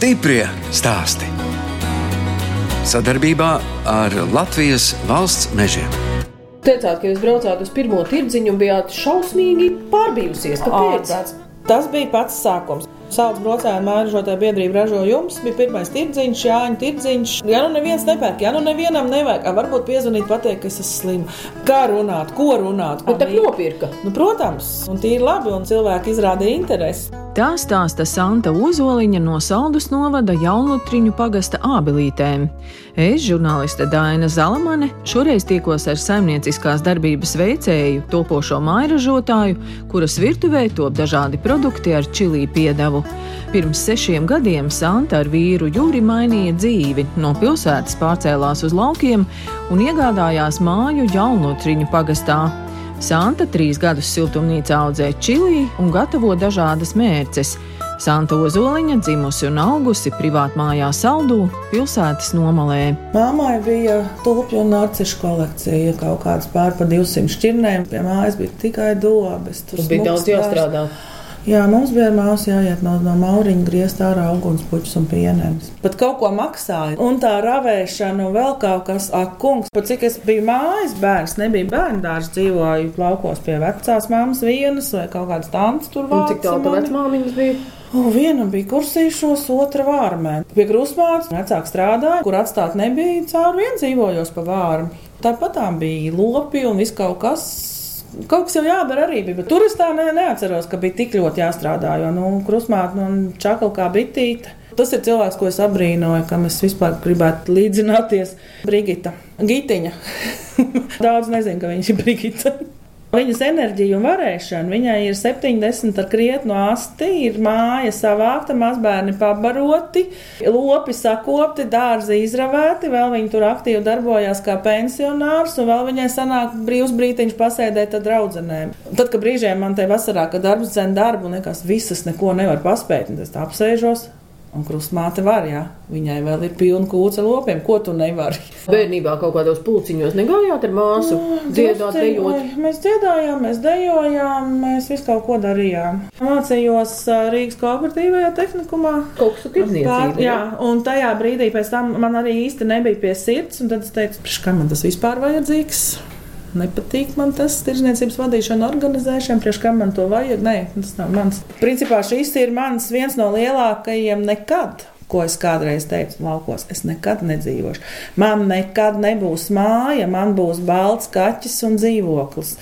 Stiprie stāsti. Sadarbībā ar Latvijas valsts mežiem. Teicāt, ka jūs braucāt uz pirmo tirdziņu un bijāt šausmīgi pārbijusies. Kāpēc? Ārprāts. Tas bija pats sākums. Saules brocēna mēražotāja biedrība ražo jums, bija pirmais tirdziņš, Jāņa tirdziņš. Ja nu neviens nepērk, ja nu nevienam nevajag, a, varbūt piezvanīt, pateikt, ka es esmu slima. Kā runāt, ko runāt? Nu, tā nopirka. Nu, protams, un tīri labi, un cilvēki izrādīja interesi. Tā stāsta Santa Ozoliņa no Saldus novada Jaunlutriņu pagasta ābelītēm. Es, žurnāliste Daina Zalamane, šoreiz tikos ar saimnieciskās darbības veicēju, topošo mairažotāju, kuras virtuvē top dažādi produkti ar čilī piedevu. Pirms sešiem gadiem Santa ar vīru Jūri mainīja dzīvi, no pilsētas pārcēlās uz laukiem un iegādājās māju Jaunlutriņu pagastā. Santa trīs gadus siltumnīcā audzē čili un gatavo dažādas mērces. Santa Ozoliņa dzimusi un augusi privātmājā Saldū, pilsētas nomalē. Māmai bija tulpju un narcišu kolekcija, kaut kāds pār pa 200 šķirnēm. Pie mājas bija tikai dobes. Tur bija daudz jāstrādā. Jā, mums bija māsu jāiet no, no mauriņa, griezt ārā ugunspuķus un pienenes. Pat kaut ko maksāja. Un tā ravēšana, un vēl kaut kas, ak, kungs, pat cik es biju mājas bērns, nebija bērnu dārza, dzīvoju laukos pie vecās mammas vienas vai kaut kādas tantes tur Un cik tālu vecmāmiņas bija? O, viena bija kursīšos, otra vārmē. Pie krustmātes vecāka strādāja, kur atstāt nebija, caur vienu dzīvojos pa vārmu. Tāpat tā bija lopi un viss kaut kas. Kaut kas jau jādara arī bija, bet tur es tā ne, neatceros, ka bija tik ļoti jāstrādā. Jo, nu, krustmāte nu, un čakla kā bitīte. Tas ir cilvēks, ko es abrīnoju, kam es vispār gribētu līdzināties. Brigita, Gitiņa. Daudz nezinu, ka viņš ir Brigita. Viņas enerģija un varēšana, viņai ir 70 ar krietnu asti, ir māja savākta, mazbērni pabaroti, lopi sakopti, dārzi izravēti, vēl viņi tur aktīvi darbojās kā pensionārs, un vēl viņai sanāk brīvs brītiņš pasēdēt ar draudzenēm. Tad, kad brīžiem man te vasarā, kad darbs dzen darbu, nekas visas neko nevar paspēt, un es apsēžos. Un krustmāte var, jā, viņai vēl ir pilna kūca lopiem, ko tu nevari. Bērnībā kaut kādos pulciņos negājāt ar māsu, dziedāt, dejot. Mēs dziedājām, mēs dejojām, mēs visu kaut ko darījām. Mācījos Rīgas kooperatīvajā tehnikumā. Kaut kas tirdzniecība. jā, un tajā brīdī pēc tam man arī īsti nebija pie sirds. un Tad es teicu, "Prieš kam man tas vispār vajadzīgs? Nepatīk man tas tirdzniecības vadīšana, organizēšana, priekš kam man to vajag. Nē, tas nav mans. Principā šis ir mans viens no lielākajiem nekad. Ko es kādreiz teicu, laukos, es nekad nedzīvošu. Man nekad nebūs māja, man būs balts kaķis un dzīvoklis.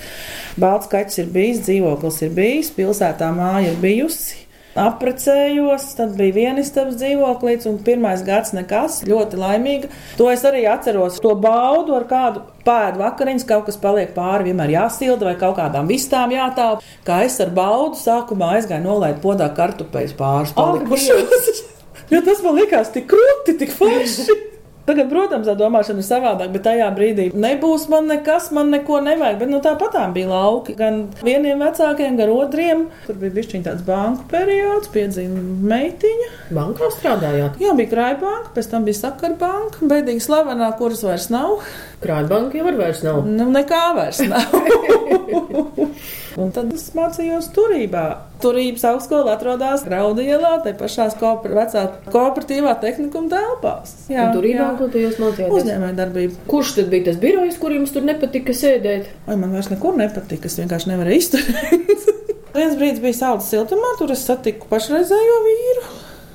Balts kaķis ir bijis, dzīvoklis ir bijis, pilsētā māja ir bijusi. Apprecējos, tad bija vienistabas dzīvoklis, un pirmais gads nekas, ļoti laimīga. To es arī atceros. To baudu ar kādu pēdu vakariņas, kaut kas paliek pāri, vienmēr jāsilda vai kaut kādām vistām jātāp. Kā es ar baudu sākumā aizgāju nolaikt podā kartupeļus pāris palikušos. Jo tas man likās tik krūti, tik forši. Tagad, protams, tā domāšana ir savādāka, bet tajā brīdī nebūs man nekas, man neko nevajag. Bet nu, tāpat tā bija lauki. Gan vieniem vecākiem, gan otriem. Tur bija bijis tāds banku periods, piedzima meitiņa. Bankā strādājāt. Jā, bija krājbanka, pēc tam bija sakarbanka, beidīgi slavenā, kuras vairs nav. Krājbanka jau var vairs nav. Nu, nekā vairs nav. Un tad es mācījos turībā. Turības augstskola atrodas Graudu ielā, te pašā kooper, vecā kooperatīvā tehnikuma telpās. Un turībā, ko tu jūs mācījāties? Uzņēmēja darbība. Kurš tad bija tas birojs, kur jums tur nepatika sēdēt? Vai man vairs nekur nepatika, es vienkārši nevarēju izturēt. Viens brīdis bija saules siltumā, tur es satiku pašreizējo vīru.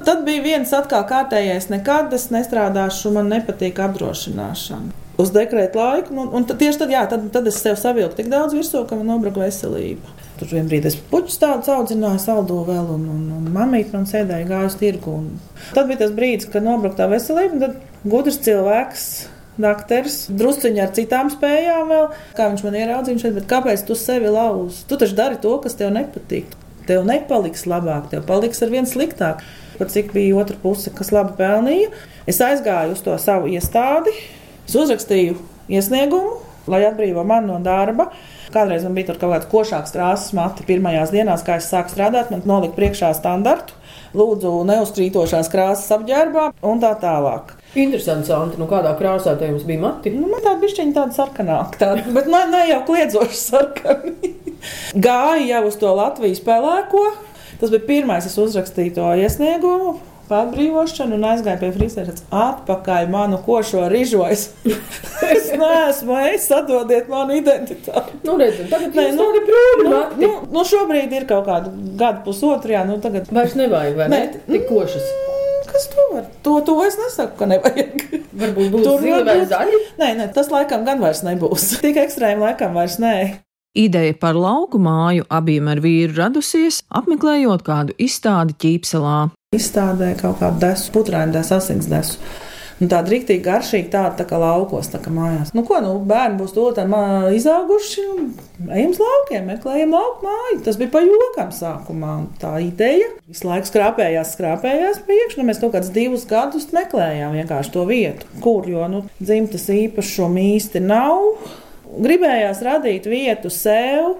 Tad bija viens atkal kārtējais, nekad es nestrādāšu, man nepatīk apdrošināšana. Uz dekrēta laiku, nu, un tad, tieši tad, jā, tad, tad es sev savilku tik daudz virsū, ka man nobruka veselība. Tur vienā brīdī es puķus tādus audzināju, saldo vēl, un, un, un mamīte man sēdēja gāju uz tirgu. Un... Tad bija tas brīdis, kad nobruka tā veselība, un tad gudrs cilvēks. Dakteris druskuļi ar citām spējām, vēl, kā viņš man ieraudzīja, šeit, bet kāpēc tu sevi lauzi? Tu taču dari to, kas tev nepatīk. Tev nepaliks labāk, tev paliks ar vien sliktāk. Pat cik bija otra puse, kas labi pelnīja, es aizgāju uz to savu iestādi, es uzrakstīju iesniegumu, lai atbrīvo mani no darba. Kādreiz man bija kaut kāda košāka krāsas mati pirmajās dienās, kad es sāku strādāt, man nolika priekšā standartu, lūdzu, neuzkrītošās krāsas apģērbā un tā tālāk. Interesanti, Santa, nu kādā krāsā te jums bija mati? Nu, man tāda bišķiņa tāda sarkanāka, tāda, bet ne, ne jau kliedzoša sarkana. Gāja jau uz to Latvijas pelēko. Tas bija pirmais, es uzrakstīju to iesniegumu. Pārbrīvošanu un aizgāju pie frizēra. Atpakaļ manu košo rižojas. es neesmu, es atdodiet manu identitāti. Nu, redzam, tagad Nē, nu, brūni Nu, nu, nu, šobrīd ir kaut kāda gada pusotru, jā, nu tagad. Vairs nevajag, vai ne? Tik košas. Kas to var? To, to es nesaku, ka nevajag. Varbūt būs Tur zila vai zaļa. Nē, nē, tas laikam gan vairs nebūs. Tik ekstrēmi laikam vairs nē. Ideja par lauku māju abiem ar vīru radusies, apmeklējot kādu izstādi ķīpselā. Izstādē kaut kādu desu, putrainu desu, asins desu. Nu, tāda rīktīgi garšīga, tāda tā kā laukos, tā kā mājās. Nu, ko, nu, bērni būs to tā mā- izauguši, un ejam uz laukiem, meklējam lauku māju. Tas bija pa jokam sākumā. Tā ideja visu laiku skrāpējās, skrāpējās priekšā. Nu, mēs kaut kādus divus gadus meklējām vienkārši to vietu, kur, jo, nu, dzimtas īpašumu īsti nav. Gribējās radīt vietu sev,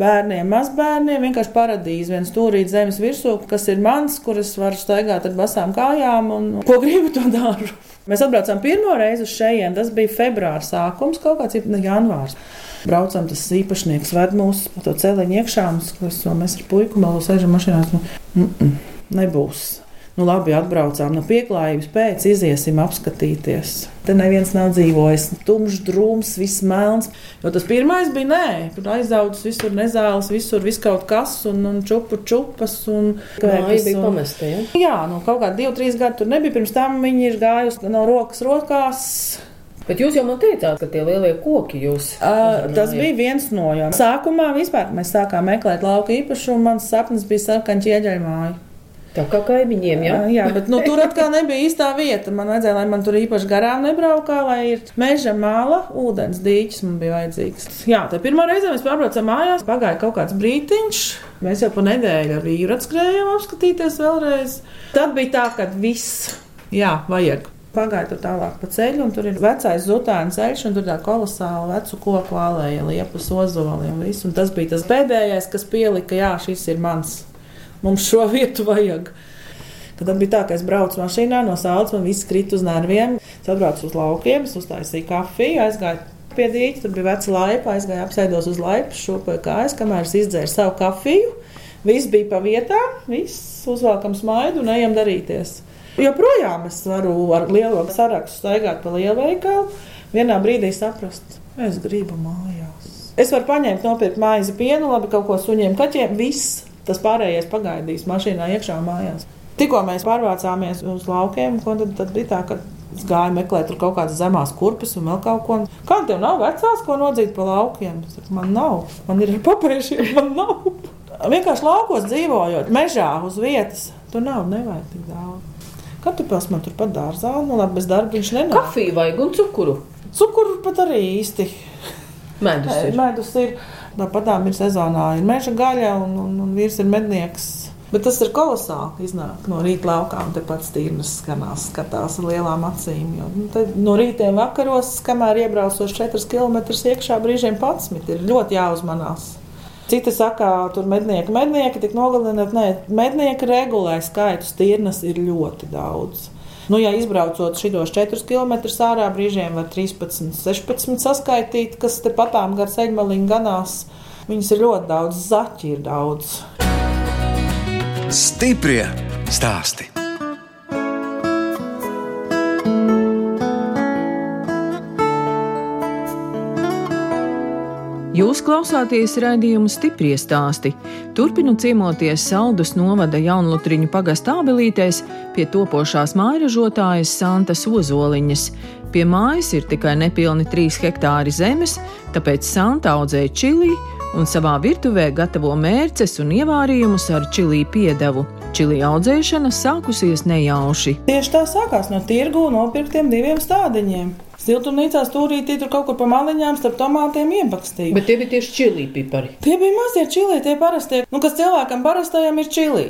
bērniem, mazbērniem, vienkārši paradīze, viens stūrīt zemes virsū, kas ir mans, kur es varu staigāt ar basām kājām un ko gribu, to daru. Mēs atbraucām pirmo reizi uz šejienes, tas bija februāra sākums, kaut kāds ne, janvārs. Braucam, tas īpašnieks ved mūs pa to celiņu iekšā, un mēs ar puiku malu sēžam mašīnās. Nu, mm -mm, nebūs. Nu, labi, atbraucām no pieklājības pēc, iziesim apskatīties. Te neviens nav dzīvojis. Tumšs, drūms, viss melns. Jo tas pirmais bija, nē, tur aizaudzis visur nezāles, visur viss kaut kas, un, un čupu čupas. Un, Māja bija un- pamesta, ja? Jā, nu kaut kādi divi, trīs gadi tur nebija. Pirms tam viņi ir gājuši no rokas rokās. Bet jūs jau man teicāt, ka tie lielie koki jūs. Uh, tas bija viens no jām. Sākumā vispār, mēs sākām meklēt lauka īpašumu, mans sapnis bija sarkaņa ķieģeļmāja. Tā kā kaimiņiem, jā. Jā, jā, bet nu, tur atkal nebija īstā vieta. Man vajadzēja, lai man tur īpaši garām nebraukā, lai ir meža māla, ūdens dīķis man bija vajadzīgs. Jā, tā pirmā reize mēs pārbraucām mājās, pagāja kaut kāds brītiņš. Mēs jau pa nedēļu ar vīru atskrējām apskatīties vēlreiz. Tad bija tā, ka viss, jā, vajag. Pagāja tur tālāk pa ceļu, un tur ir vecais zutēna ceļš, un tur tā kolosāla vecu koku alēja, liepas ozoli un viss. Un tas bija tas pēdējais, kas pielika, jā, šis ir mans. Mums šo vietu vajag. Tad bija tā, ka es braucu mašīnā no saules, man viss krīt uz nerviem. Es atbraucu uz laukiem, uztaisīju kafiju, aizgāju pie dīķa, tur bija veca laipa, aizgāju apsēdos uz laipas, šūpoju kājas, kamēr es izdzēru savu kafiju. Viss bija pa vietām, viss uzvelkam smaidu un ejam darīties. Joprojām es varu ar lielo sarakstu staigāt pa lielveikalu, vienā brīdī saprast, es gribu mājās. Es varu paņemt, nopirkt maizi pienu, labi kaut ko suņiem, kaķiem, viss. Tas pārējais pagaidīs mašīnā iekšā mājās. Tikko mēs pārvācāmies uz laukiem, tad, tad bija tā, ka es gāju meklēt kaut kādas zemās kurpes un vēl kaut ko. Kā tev nav vecās, ko nodzīt pa laukiem? Saku, man nav, man ir papēžiem, man nav. Vienkārši laukos dzīvojot, mežā uz vietas, tur nav, nevajag tik daudz. Kartupēlis man tur pat dārzā, nu labi, bez darba viņš nenāk. Kafiju vajag un cukuru. Cukuru pat arī īsti. Medus ir. Medus ir. Tāpat ir sezonā, ir meža gaļa un, un, un vīrs ir mednieks. Bet tas ir kolosāli. Iznāk no rīta laukām, tepat stīrnas skanās, skatās ar lielām acīm. Jo, nu, no rīta vakaros, kamēr iebraucot 4 km iekšā, brīžiem 11 ir ļoti jāuzmanās. Citi saka, tur mednieki, mednieki tik nogalināt, nē, mednieki regulē skaitu stīrnas ir ļoti daudz. Nu, ja izbraucot šos 4 km ārā, brīžiem var 13, 16 saskaitīt, kas te patām gar ceļmaliņu ganās. Viņas ir ļoti daudz, zaķi ir daudz. Stiprie stāsti. Jūs klausāties raidījumu stipri stāstī. Turpinu ciemoties Saldus novada jaunlutriņu pagastā abelītēs pie topošās mājražotājas Santas Ozoliņas. Pie mājas ir tikai nepilni 3 hektāri zemes, tāpēc Santa audzēja čili un savā virtuvē gatavo mērces un ievārījumus ar čili piedevu. Čili audzēšana sākusies nejauši. Tieši tā sākās no tirgu nopirktiem diviem stādiņiem. Siltumnīcā stūrītī tur kaut kur pa maliņām starp tomātiem iebakstīja. Bet tie bija tieši čili pipari. Tie bija mazie čili, tie parastie, nu, kas cilvēkam parastajam ir čili.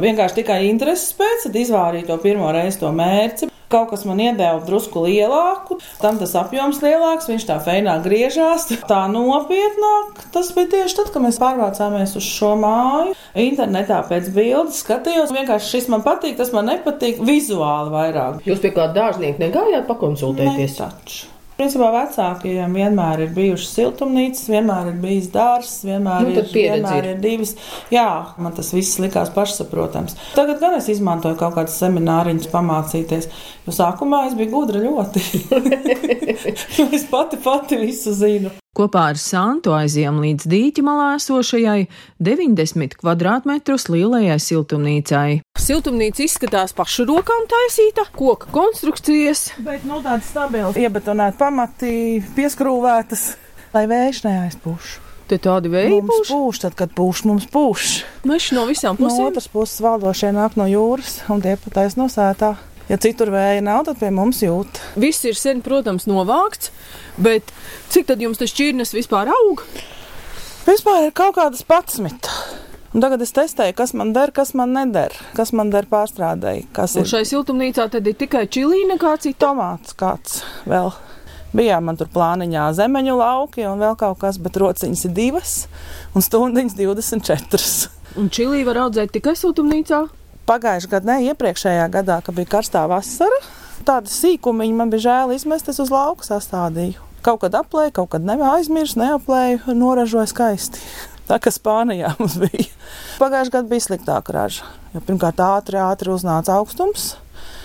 Vienkārši tikai intereses pēc, tad izvārīja to pirmo reizi to mērci. Kaut kas man iedeva drusku lielāku, tam tas apjoms lielāks, viņš tā feinā griežās, tā nopietnāk. Tas bija tieši tad, kad mēs pārvācāmies uz šo māju. Internetā pēc bildes skatījos, vienkārši šis man patīk, tas man nepatīk, vizuāli vairāk. Jūs pie kāda dārznieka negājāt pakonsultēties? taču. Principā vecākajiem vienmēr ir bijušas siltumnīcas, vienmēr ir bijis dārsts, vienmēr, Nu, ir, vienmēr ir. ir divas. Jā, man tas viss likās pašsaprotams. Tagad gan es izmantoju kaut kādus semināriņus, pamācīties. Jo sākumā es biju gudra ļoti. es pati, pati visu zinu. Kopā ar Santu aizjām līdz dīķa malā esošajai 90 kvadrātmetrus lielajai siltumnīcai. Siltumnīca izskatās pašu rokām taisīta, koka konstrukcijas. Bet nu, tādas stabilas, iebetonētas pamati, pieskrūvētas, lai vējš neaizpūš. Te tādi Mums veidoši. pūš, tad, kad pūš, mums pūš. Meši no visām No pusēm. otras puses valdošie nāk no jūras un tie patais no sētā. Ja citur vēja nav, tad pie mums jūt. Viss ir sen, protams, novākts, bet cik tad jums tas šķirnes vispār aug? Vispār ir kaut kādas patsmit. Un tagad es testēju, kas man der, kas man neder, kas man der pārstrādēji, kas Un ir šai siltumnīcā tad ir tikai čilīna kā cita. tomāts kāds vēl. Bijām man tur plāniņā zemeņu lauki un vēl kaut kas, bet rociņas ir divas un stundiņas 24. Un čilī var audzēt tikai siltumnīcā. Pagājušajā gadā, ne iepriekšējā gadā, kad bija karstā vasara, tāda sīkumiņa man bija žēl izmest, es uz lauka sastādīju. Kaut kad aplēju, kaut kad ne aizmirsu, neaplēju, noražoju skaisti. Tā kā Spānijā mums bija. Pagājušajā gadā bija sliktāka raža. Jo pirmkārt, ātri, ātri uznāca augstums.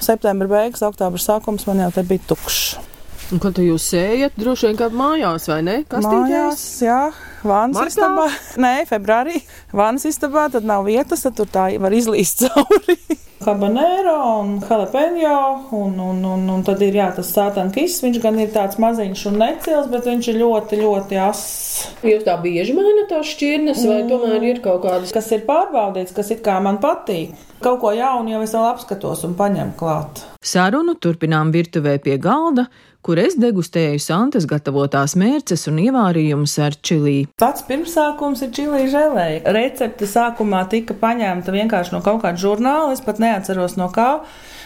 Septembra beigas, oktobra sākums man jau te bija tukšs. Un kad jūs sējat, droši vien kā mājās, vai ne? Kas Mājās, jā, vānas istabā. Nē, februārī vānas istabā, tad nav vietas, tad tur tā var izlīst cauri. Habanero un jalapeņo, un, un, un, un tad ir jā, tas sātankis. Viņš gan ir tāds maziņš un necils, bet viņš ir ļoti, ļoti ass. Jūs tā bieži mainat tās šķirnes, vai tomēr ir kaut kādas? Kas ir pārbaudīts, kas it kā man patīk. Kaut ko jaunu jau es vēl apskatos un paņemu klāt. Sarunu turpinām virtuvē pie galda, kur es degustēju Santas gatavotās mērces un ievārījumus ar čilī. Pats pirmsākums ir čili žēlēja. Recepte sākumā tika paņemta vienkārši no kaut kāda žurnāla, es pat neatceros no kā.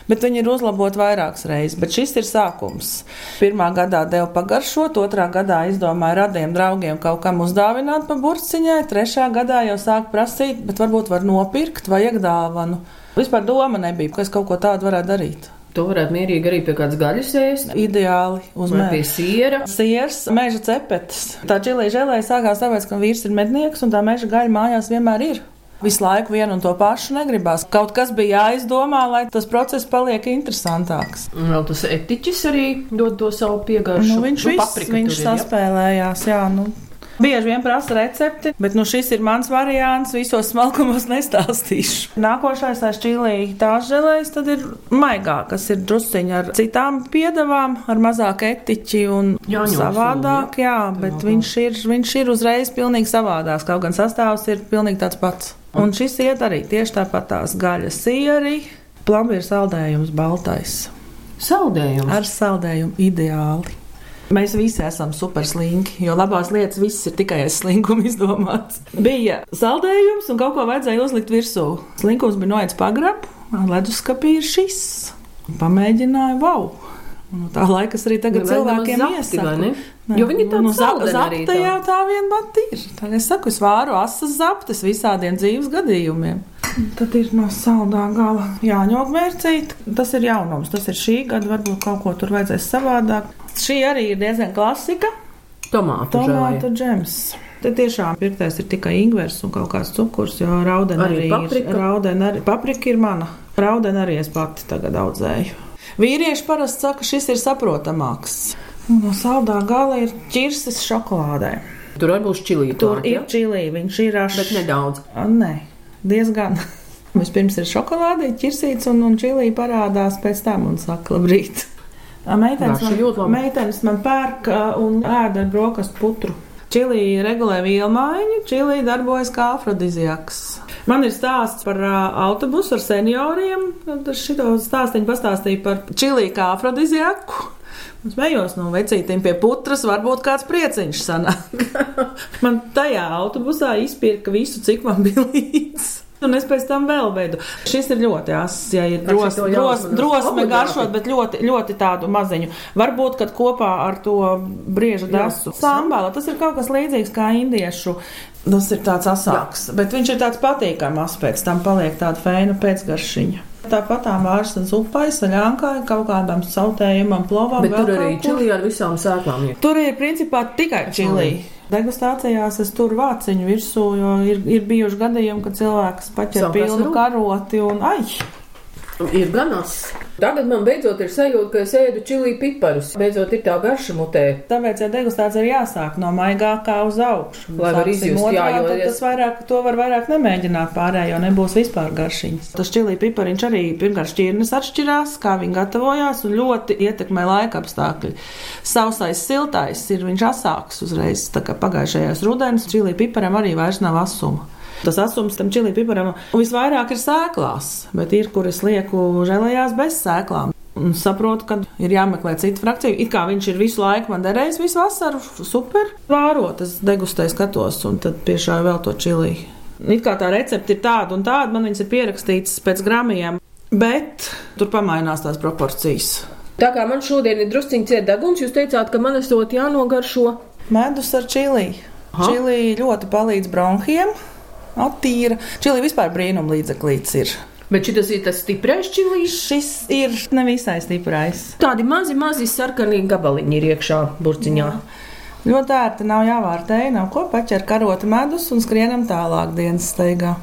Bet viņi ir uzlaboti vairākas reizes, bet šis ir sākums. Pirmā gadā deva pagaršot, otrā gadā izdomāja radiem draugiem kaut kam uzdāvināt pa burciņai, trešā gadā jau sāk prasīt, bet varbūt var nopirkt, vajag dāvanu. Vispār doma nebija, ka es kaut ko tādu varētu darīt. To varētu mierīgi arī pie kādas gaļas ēst. Ideāli uz Vai pie mēģi. siera. Siers, meža cepetes. Tā čilī žēlēja sākās tāpēc, ka vīrs ir mednieks un tā meža gaļa mājās vienmēr ir. Visu laiku vienu un to pašu negribās. Kaut kas bija jāizdomā, lai tas process paliek interesantāks. Un vēl tas etiķis arī dod to savu piegaršu. Nu, viņš nu, paprika viņš ir, saspēlējās, jā. Nu. Bieži vien prasa recepti, bet nu, šis ir mans variants. Visos smalkumos nestāstīšu. Nākošais aiz čīlī tās žēlējas, tad ir maigā, kas ir drusciņi ar citām piedevām, ar mazāk etiķi un Jāņos savādāk. Jā, bet viņš ir, viņš ir uzreiz pilnīgi savādāks. Kaut gan sastāvs ir pilnīgi tāds pats. Un šis iet arī tieši tāpat tās gaļas sieri, plambīra saldējums baltais. Saldējums. Ar saldējumu ideāli. Mēs visi esam super slinki, jo labās lietas viss ir tikai aiz slinkuma izdomāts. Bija saldējums, un kaut ko vajadzēja uzlikt virsū. Slinkums bija noiets pagrabu, leduskapī ir šis. Pamēģināju, wow! No tā laika arī tagad Nevajag cilvēkiem ne? iesaku. Jo viņi tādi nu, zapta tā. jau tā vien pat ir. Tā es saku, es vāru asas zaptes visādiem dzīves gadījumiem. Tad ir no saldā gala jāņok mērcīt. Tas ir jaunums, tas ir šī gada, varbūt kaut ko tur vajadzēs savādāk. Šī arī ir diezgan klasika. Tomātu Tomātu džems. Te tiešām pirktais ir tikai ingvers un kaut kāds cukurs, jo raudeni Arī arī, paprika? ir. Raudeni arī, paprika ir mana. Raudeni arī es pati tagad audzēju. Vīrieši parasti saka, ka šis ir saprotamāks. No saldā gala ir ķirsis šokolādē. Tur arī būs čilī. Tur klāt, ir ja? čili, viņš ir rašs. Bet nedaudz. A, Nē, diezgan. Vispirms ir šokolāde, ķirsīts un, un čili parādās pēc tam un saka, labrīt. Meitenes man, meitenes man pērk un ēda brokastu putru. Čili regulē vielmaiņu, čili darbojas kā afrodiziaks. Man ir stāsts par uh, autobusu ar senioriem. Šito stāstīju pastāstīju par čili kā afrodiziaku. Es smējos no vecītiem pie putras, varbūt kāds prieciņš sanāk. man tajā autobusā izpirka visu, cik man bija līdzi. Un es pēc tam vēl veidu. Šis ir ļoti asins, ja ir dros, dros, drosme garšot, bet ļoti, ļoti tādu maziņu. Varbūt, kad kopā ar to brieža desu sambāla, tas ir kaut kas līdzīgs kā indiešu. Tas ir tāds asāks, bet viņš ir tāds patīkams aspekts, tam paliek tāda feina pēcgaršiņa. Tāpat tā vāršanas upai, saļānkai, kaut kādam sautējumam, plovam. Bet tur arī čili ar visām sēklām. Ir. Tur ir principā tikai čili. Degustācijās es tur vāciņu virsū, jo ir, ir bijuši gadījumi, kad cilvēks paķer pilnu karoti un ai! Ir ganas. Tagad man beidzot ir sajūta, ka es ēdu čili piparus. Beidzot ir tā garša mutē. Tāpēc, ja degustācija ir jāsāk no maigākā uz augšu, Lai var izjust, otrā, jā, jo tas vairāk, to var vairāk nemēģināt pārējo, nebūs vispār garšiņas. Tas čili pipariņš arī pirmkārt šķirnes atšķirās, kā viņi gatavojās, un ļoti ietekmē laika apstākļi. Sausais, siltais ir viņš asāks uzreiz, tā kā pagājušajās rudens, čili piparam arī vairs nav asuma. Tas asums tam čili piparam visvairāk ir sēklās, bet ir, kur es lieku žēlējās bez sēklām. Un saprotu, ka ir jāmeklē cita frakcija. It kā viņš ir visu laiku man derējis, visu vasaru, super. Vārot, es degustēju, skatos, un tad piešāju vēl to čili. It kā tā recepte ir tāda un tāda, man viņas ir pierakstītas pēc gramiem, bet tur pamainās tās proporcijas. Tā kā man šodien ir drusciņš ciet deguns, jūs teicāt, ka man esot jānogaršo. Medus ar čili. Čili ļoti palīdz bronhiem, attīra. Čili vispār brīnum līdzeklīts ir. Bet šis ir tas stiprais čilīs. Šis ir nevisai stiprais. Tādi mazi, mazi sarkani gabaliņi ir iekšā burciņā. Ļoti ērti nav jāvārtēja, nav ko paķert karota medus un skrienam tālāk dienas steigā.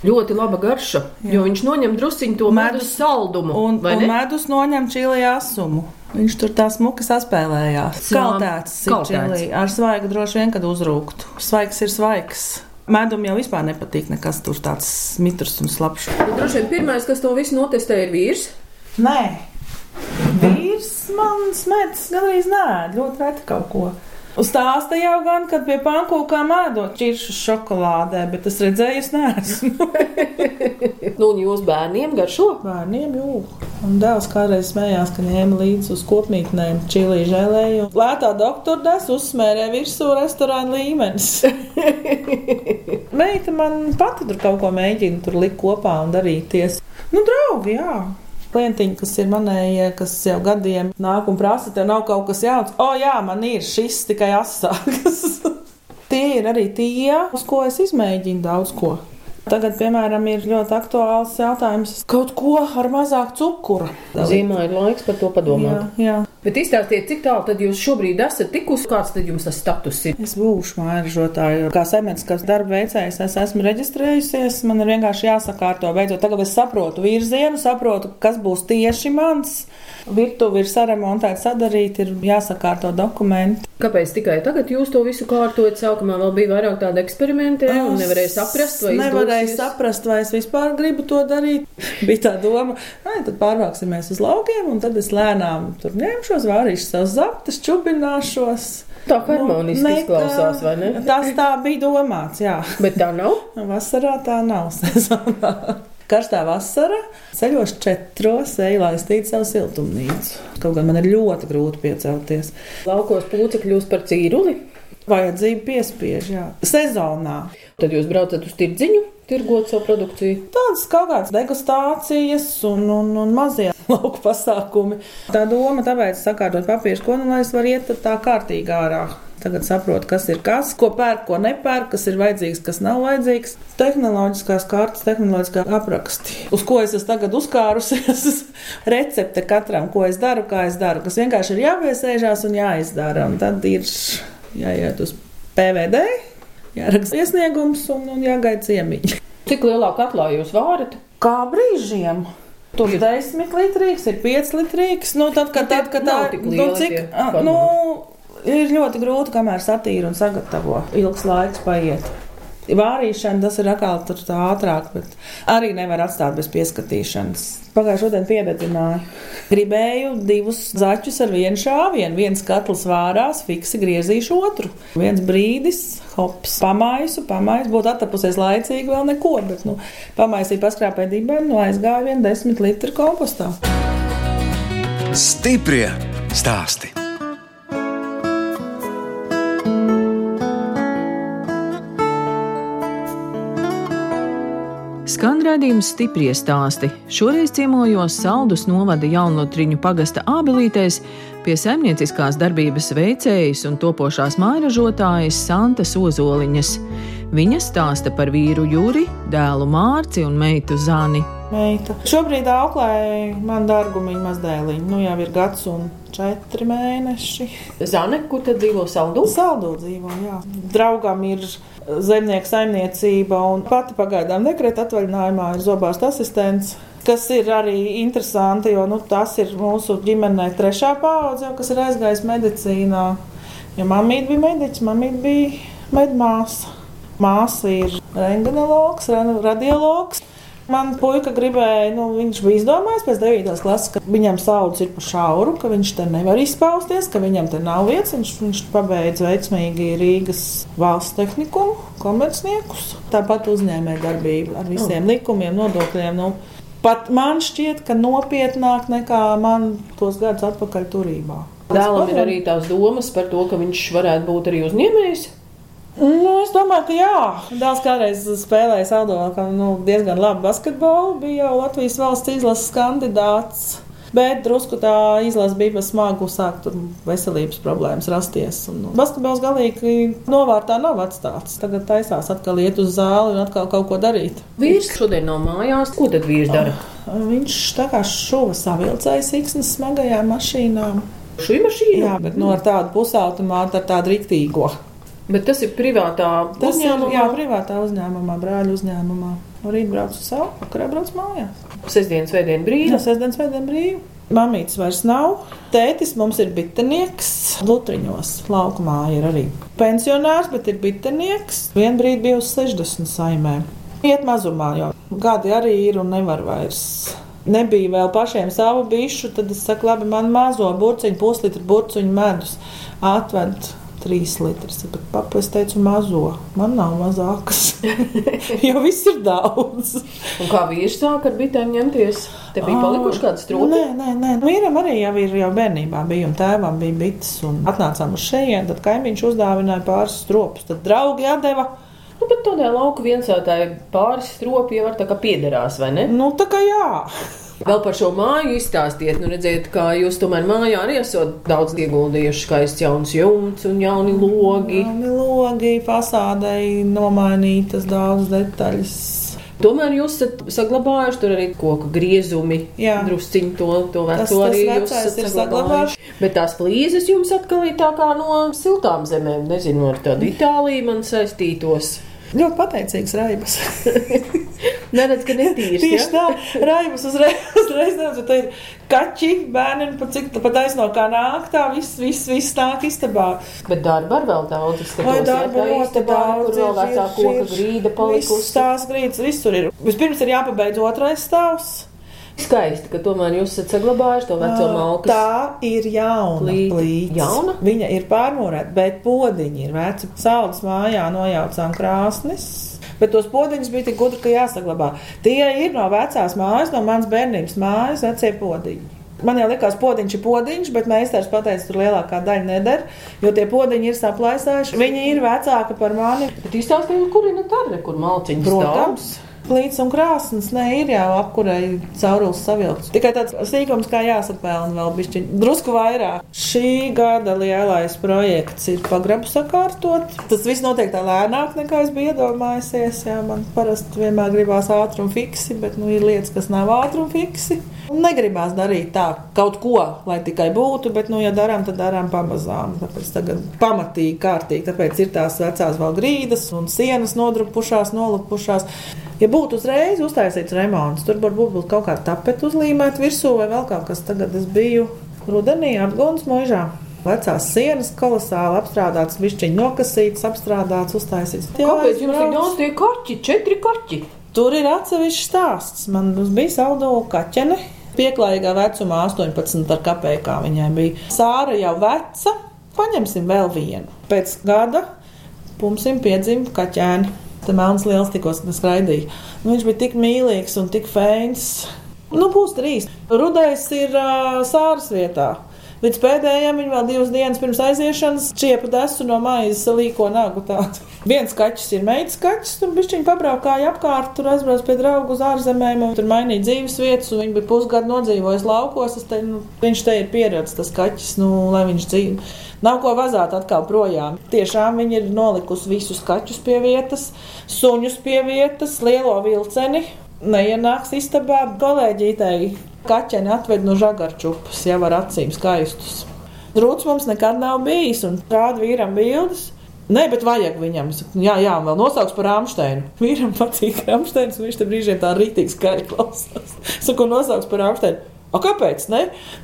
Ļoti laba garša, Jā. jo viņš noņem drusciņu to medus Medus saldumu. Un, un medus noņem čili asumu. Viņš tur tā smuki saspēlējās. Jā, Kaltēts ir kaltēts. čili. Ar svaigu droši vien, kad uzrūktu. Svaigs ir svaigs. Medum jau vispār nepatīk nekas tur tāds mitrs un slapjš. Nu, Droši vien pirmais, kas to visu notestē, ir vīrs. Nē, vīrs man smēķis gandrīz nē, ļoti reti kaut ko. Stāsta jau gan, kad pie pankūkām ēdot čiršu šokolādē, bet es redzēju, es neesmu. Nu, un jūs bērniem garšo? Bērniem jūg. Un dēls kādreiz smējās, ka ņēma līdzi uz kopmītnēm čili žēlēju. Lētā doktora des uzsmērē virsū restorāna līmenis. Meita man pati tur kaut ko mēģina tur likt kopā un darīties. Nu, draugi, jā. Klientiņi, kas ir manējie, kas jau gadiem nāk un prasa, tev nav kaut kas jauns. O, jā, man ir šis tikai asāks. Tie ir arī tie, uz ko es izmēģinu daudz ko. Tagad, piemēram, ir ļoti aktuāls jautājums kaut ko ar mazāk cukura. Zīmā ir laiks par to Jā, padomāt. jā. Bet izstāstiet, cik tālu tad jūs šobrīd esat tikusi, kāds tad jums tas status ir? Es būšu mājražotāja. Kā semētiskas darba veicējs, es esmu reģistrējusies. Man ir vienkārši jāsakārto. Beidzot, tagad es saprotu virzienu, saprotu, kas būs tieši mans. Virtuve ir saremontēta, sadarīta, ir jāsakārto dokumenti. Kāpēc tikai tagad jūs to visu kārtojat? Sākumā vēl bija vairāk tāda eksperimenti, un nevarēja saprast, vai nevarēju saprast, vai es vispār gribu to darīt. Bija tā doma, ka tad pārvāksimies uz laukiem, un tad es lēnām tur ņemšos, vārīšu savus zaptes, čubināšos. Tā harmoniski Nu, izklausās, vai ne? Tas tā bija domāts, jā. Bet tā nav. Vasarā tā nav sezonā. Karstā vasara ceļos četros, eju laistīt savu siltumnīcu. Kaut gan man ir ļoti grūti piecelties. Laukos pūce kļūst par cīruli. Vajadzība piespiež, jā. Sezonā. Tad jūs braucat uz tirdziņu, tirgot savu produkciju. Tādas kaut kādas degustācijas un, un, un mazie lauku pasākumi. Tā doma tāpēc sakārtot papīru, ko nu lai es varu iet tā kārtīgi ārā. Tagad saprotu, kas ir kas, ko pērk, ko nepērk, kas ir vajadzīgs, kas nav vajadzīgs. Tehnoloģiskās kartes, tehnoloģiskā apraksti, uz ko es esmu tagad uzkārusies. Recepte katram, ko es daru, kā es daru, kas vienkārši ir jāpiesēžās un jāizdara. Un tad ir jāiet uz PVD, jāraksta iesniegums un, un jāgaida ciemiņi. Cik lielā katlā jūs vārat? Kā brīžiem. Tur ir 10 litrīgs, ir 5 litrīgs. Nu, tad, kad, Nu, tad, kad tā tik nu, cik, tie a, nu, ir ļoti grūti, kamēr satīra un sagatavo. Ilgs laiks paiet. Vārīšana tas ir atkal tur tā ātrāk, bet arī nevar atstāt bez pieskatīšanas. Pagājušajā dienā piededzināju. Gribēju divus zaķus ar vienu šāvienu. Viens katls vārās, fiksi griezīšu otru. Viens brīdis, hops, pamaisu, pamaisu. Būtu attapusies laicīgi, vēl neko, bet nu, pamaisīju paskrāpēju dibenu, nu, aizgāju vien desmit litru kompostā. Stiprie stāsti. Skan redzējums stipri stāsti. Šoreiz ciemojos Saldus novada jaunlotriņu pagasta ābelītēs pie saimnieciskās darbības veicējas un topošās mājražotājas Santas Ozoliņas. Viņa stāsta par vīru Juri, dēlu Mārci un meitu Zani. meita. Šobrīd auklē man dārgumiņa mazdēliņa. Nu jau ir gads un četri mēneši. Zane, kur tad dzīvo saldu? Saldu dzīvo, jā. Draugam ir zemnieku saimniecība pati pagaidām dekreta atvaļinājumā ir zobārsta asistents. Kas ir arī interesanti, jo nu, tas ir mūsu ģimenē trešā paudze, kas ir aizgājis medicīnā. Ja mamīte bija mediķis, mamīte bija medmāsa. Māsa ir rengenologs, radiologs. Man puika gribēja, nu, viņš bija izdomājis pēc 9. klases, ka viņam saudzes ir pa šauru, ka viņš te nevar izpausties, ka viņam te nav vietas. Viņš, viņš pabeidza veiksmīgi Rīgas valsts tehnikumu, komercniekus, tāpat uzņēmēja darbību ar visiem mm. likumiem, nodokļiem. Nu, pat man šķiet, ka nopietnāk nekā man tos gadus atpakaļ turībā. Dēlam ir arī tās domas par to, ka viņš varētu būt arī uzņēmējs. Nu, es domāju, ka jā. Dēls kādreiz spēlēja Saldovā, ka nu, diezgan labi basketbolu. Bija jau Latvijas valsts izlases kandidāts. Bet drusku tā izlase bija pa smagu, sāk tur veselības problēmas rasties. Un, nu, basketbols galīgi novārtā nav atstāts. Tagad taisās atkal iet uz zāli un atkal kaut ko darīt. Vīrs šodien nav mājās. Ko tad vīrs dara? Oh, viņš tā kā šuva savilcējas iksnes smagajām mašīnām. Šī mašīna? Jā, bet no nu, ar tādu pusautomātu, ar tādu riktīgo. Bet tas ir privātā tas uzņēmumā? Ir, jā, privātā uzņēmumā, brāļa uzņēmumā. No rīta braucu uz savu, vakarā braucu mājās. Sestdienas svētdien brīvi? Jā, sestdienas svētdien brīvi. Mamītes vairs nav. Tētis mums ir bitenieks. Lutriņos laukumā ir arī pensionārs, bet ir bitenieks. Vienu brīdi bija uz 60 saimē. Iet mazumā, jo gadi arī ir un nevar vairs nebija vēl pašiem savu bišu, tad es saku, labi, man mazo burciņu, puslitru burciņu medus atved trīs litrus. Bet papa es teicu, mazo. Man nav mazākas. jo viss ir daudz. Un kā vīrs sāk ar bitēm ņemties? Te bija palikuši kāds trūkums? Nē, nē, nē. Vīram arī jau ir jau bērnībā bija un tēvam bija bites. Un atnācām uz šejien, tad kaimiņš uzdāvināja pāris stropus. Tad draugi atdeva. Nu, bet tādā lauka viensātāji pāris stropi jau var tā kā piederās, vai ne? Nu, tā kā jā. Vēl par šo māju izstāstiet, nu redziet, kā jūs tomēr mājā arī esat daudz ieguldījuši skaists jauns jumts un jauni logi. Jauni logi, fasādei nomainītas daudz detaļas. Tomēr jūs esat saglabājuši tur arī koku griezumi. Jā, drusciņi to, to veco tas, tas arī jūs esat saglabājuši. Bet tās plīzes jums atkal ir tā kā no siltām zemēm. Nezinu, ar tādu Itāliju man saistītos. Ļoti pateicīgs raibas. Neredz, ka netīrs. Tieši ja? tā, raibas uzreiz, uzreiz neredz, tā ir kaķi, bērni, pat cik pat aizno kā nāk, tā viss, viss, viss nāk istabā. Bet darba ar vēl daudz, es skatos, Vai darba jā, istabā, daudz, kur vēl vecā koka grīda palikusi. Viss tās grīdas, visur ir. Vispirms ir jāpabeidz otrais stāvs. Skaisti, ka tomēr jūs esat saglabājuši to veco malku. Tā ir jauna plīts. Jauna? Viņa ir pārmūrēta, bet podiņi ir veci. Saules mājā nojaucām krāsnis. Bet tos podiņus bija tik gudri, ka jāsaglabā. Tie ir no vecās mājas, no manas bērnības mājas, vecie podiņi. Man jau likās, ka podiņš ir podiņš, bet meistars pateica, tur lielākā daļa neder, jo tie podiņi ir saplaisājuši. Viņi ir vecāki par mani. Bet izstāstījāt, kur ir ne tā, kur malciņš Protams. Stāv? Plīts un krāsnes. Nē, ir jau apkurei caurules savilkts. Tikai tāds sīkums, kā jāsapelna vēl bišķiņ. Drusku vairāk. Šī gada lielais projekts ir pagrabu sakārtot. Tas viss notiek tā lēnāk, nekā es biju iedomājusies. Jā, man parasti vienmēr gribās ātrumu fiksi, bet nu, ir lietas, kas nav ātrumu fiksi. Negribās darīt tā kaut ko, lai tikai būtu, bet, nu, ja darām, tad darām pamazām. Tāpēc tagad pamatīgi, kārtīgi. Tāpēc ir tās vecās vēl grīdas un sienas nodrupušās, nolupušās. Ja būtu uzreiz uztaisīts remonts, tur varbūt būtu kaut kāda tapeta uzlīmēta virsū vai vēl kaut kas. Tagad es biju rudenī apgūns mūžā. Vecās sienas kolosāli apstrādātas, višķiņi nokasītas, apstrādātas, uztaisītas. Kāpēc jums tik daudz tie kaķi? Četri kaķi! Tur ir atsevišķs stāsts. Man bija saldo kaķene. Pieklājīgā vecumā 18 ar kapekā viņai bija. Sāra jau veca, paņemsim vēl vienu. Pēc gada pumsim piedzimta kaķēni. Tā melns liels tikko skraidīja. Nu, viņš bija tik mīlīgs un tik feins. Nu, būs trīs. Rudais ir uh, sāras vietā. Līdz pēdējiem viņa vēl divas dienas pirms aiziešanas čiepa desu no maizes līko nagu tādu. Viens kaķis ir meitas kaķis, tur bišķiņi pabraukāja apkārt, tur aizbrauc pie draugu uz ārzemēm, un tur mainīja dzīves vietas, un viņi bija pusgadu nodzīvojis laukos. Te, nu, viņš te ir pieredzējis, tas kaķis, nu, lai viņš dzīvo. Nav ko vazāt atkal projām. Tiešām viņi ir nolikusi visus kaķus pie vietas, suņus pie vietas, lielo vilceni. neienāks istabā. Kolēģītei kaķeni atved no žagarčupas, jau ar acīm skaistus. Rūts mums nekad nav bijis, un rāda vīram bildes. Nē, bet vajag viņam. Jā, jā, vēl nosauks par Rāmsteinu. Vīram patīk Rāmsteins, un viņš tam brīžiem tā rītīgi skaļi klausās. Saku, nosauks par Rāmsteinu. O, kāpēc? Ne?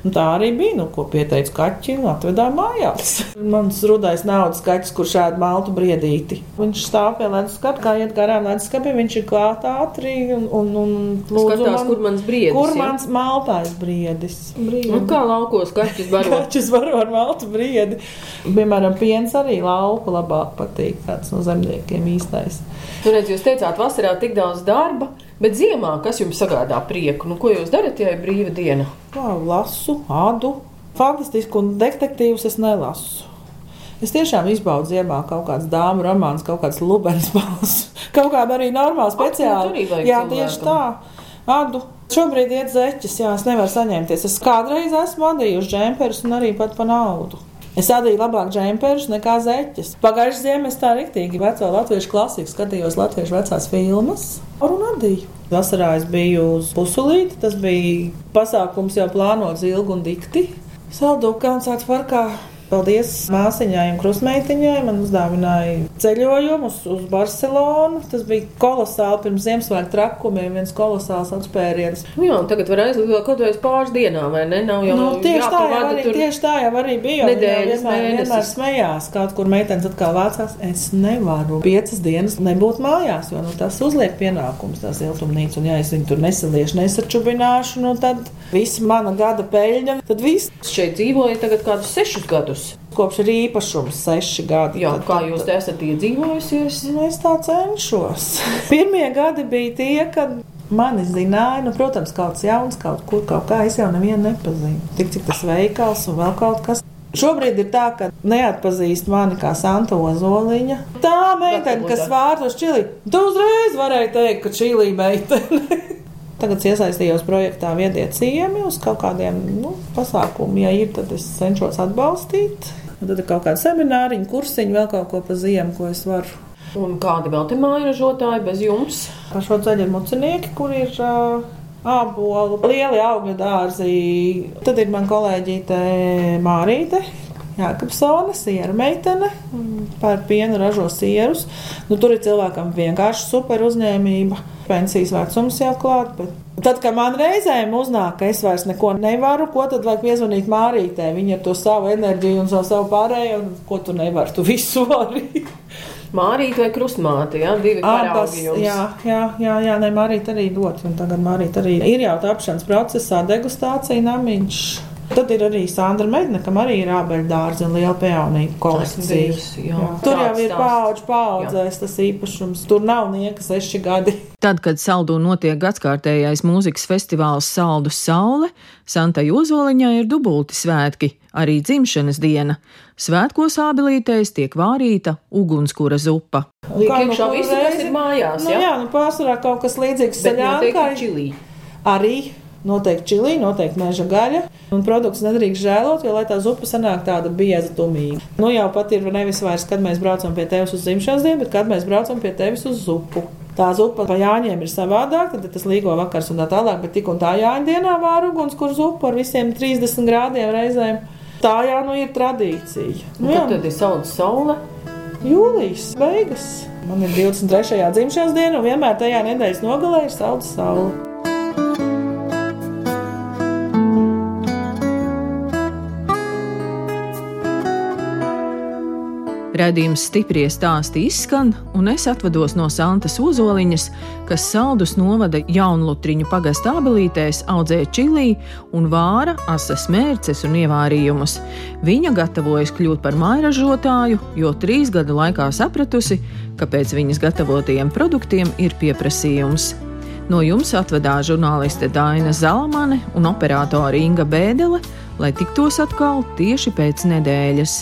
Un tā arī bija. Nu, ko pieteica kaķi un atvedām mājās. Mans rudais naudas kaķis, kurš ēd maltu briedīti. Viņš stāv pie leduskapa, kā iet garām leduskapim, viņš ir klāt ātri un, un, un lūdzu, Skatās, man, kur mans briedis. Kur ja? mans maltais briedis? briedis. Nu, kā laukos kaķis baro? kaķis baro ar maltu briedi. Piemēram, piens arī lauku labāk patīk, tāds no zemniekiem īstais. Tur redz, jūs teicāt, vasarā tik daudz darba. Bet ziemā, kas jums sagādā prieku? Nu, ko jūs darat, ja ir brīva diena? Kā lasu, ādu. Fantastiski, un detektīvus es nelasu. Es tiešām izbaudu ziemā kaut kādas dāmas romāns, kaut kādas lubens balss, kaut kāda arī normāla speciāla. Jā, tieši tā. Adu. Šobrīd iet zeķis, jā, es nevaru saņemties. Es kādreiz esmu adījusi džemperus un arī pat pa naudu. Es adīju labāk džemperus nekā zeķes. Pagājušajā ziemā es tā rīktīgi veco latviešu klasiku skatījos latviešu vecās filmas un adīju. Vasarā es biju uz pusulīti, tas bija pasākums jau plānots ilgi un dikti. Saldūkāns atvarkā Paldies māsiņai un krustmeitiņai. Man uzdāvināja ceļojumu uz, uz Barcelonu. Tas bija kolosāli pirms Ziemassvētku trakumiem, viens kolosāls atspēriens. Nu jā, tagad var aizlidot kaut vai pāris dienām, vai ne? Nav jau nu, tieši, tā jau arī, tieši tā jau arī bija. Nedēļas, vienmēr, vienmēr smējās, kaut kur meitenes atkal vācās. Es nevaru piecas dienas nebūt mājās, jo nu, tas uzliek pienākums, tās iltumnīca. Un ja es viņu tur nesaliešu, nesačubināšu, nu tad visa mana gada peļņa, tad viss. Šeit dzīvoju tagad kādus sešus gadus. Kopš ir īpašums, seši gadi. Jā, tad, kā jūs te esat iedzīvojusies? Nu, es tā cenšos. Pirmie gadi bija tie, kad mani zināja, nu, protams, kaut kas jauns, kaut kur, kaut kā es jau nevienu nepazinu. Tik cik tas veikals un vēl kaut kas. Šobrīd ir tā, ka neatpazīst mani kā Santa Ozoliņa. Tā meitene, kas vārtos čili, tu uzreiz varēji teikt, ka čili meitene. Tagad iesaistījos projektā Viedie ciemi uz kaut kādiem nu, pasākumiem. Ja ir, tad es cenšos atbalstīt. Un tad ir kaut kāda semināriņa, kursiņa, vēl kaut ko pa ziemu, ko es varu. Un kādi vēl te māju ražotāji bez jums? Par šo ceļu ir mucinieki, kur ir uh, ābolu, lieli augļu dārzi. Tad ir man kolēģīte Mārīte, Jākapsone, siera meitene, par pienu ražo sierus. Nu, tur ir cilvēkam vienkārši super uzņēmība. Pensijas vecums jau klāt, bet Tad, kad man reizēm uznāk, ka es vairs neko nevaru, ko tad vajag piezvanīt Mārītē? Viņa ar to savu enerģiju un savu, savu pārējo, un ko tu nevari, tu visu vari. Mārīte vai krustmāte, jā, divi jums. Jā, jā, jā, jā ne, Mārīte arī dot, un tagad Mārīte arī ir jau tapšanas procesā degustācija namiņš. Tad ir arī Sandra Medne, kam arī ir ābeļdārza un liela peonīga kolekcija. Jā. Jā. Tur jau ir paudžu paudzēs tas īpašums. Tur nav nieka seši gadi. Tad, kad saldū notiek gadskārtējais mūzikas festivāls Saldu Saule, Santai Ozoliņai ir dubulti svētki, arī dzimšanas diena. Svētkos ābelītēs tiek vārīta ugunskura zupa. Kā nu, visu, kas ir mājās? Nu, jā, jā nu, pārsvarā kaut kas līdzīgs saļākai. Arī Noteikti čili, noteikti meža gaļa. Un produkts nedrīkst žēlot, jo lai tā zupa sanāk tāda bieza tumīga. Nu jau pat ir nevis vairs, kad mēs braucam pie tevis uz dzimšanas dienu, bet kad mēs braucam pie tevis uz zupu. Tā zupa pa jāņiem ir savādāk, tad tas līgo vakars un tā tālāk, bet tik un tā jāņem dienā vāru uguns, kur zupa ar visiem 30 grādiem reizēm. Tā jau nu ir tradīcija. Nu, jā. Tad ir saules saule. Jūlijas beigas. Man ir 23. dzimšanas diena, un vienmēr tajā nedēļas nogalē ir saules saule. Radījums stipri stāsti izskan, un es atvados no Santas Ozoliņas, kas saldus novada jaunlutriņu pagastā abelītēs audzē čilī un vāra asas mērces un ievārījumus. Viņa gatavojas kļūt par mairažotāju, jo trīs gadu laikā sapratusi, ka pēc viņas gatavotajiem produktiem ir pieprasījums. No jums atvedā žurnāliste Daina Zalamane un operātore Inga Bēdele, lai tiktos atkal tieši pēc nedēļas.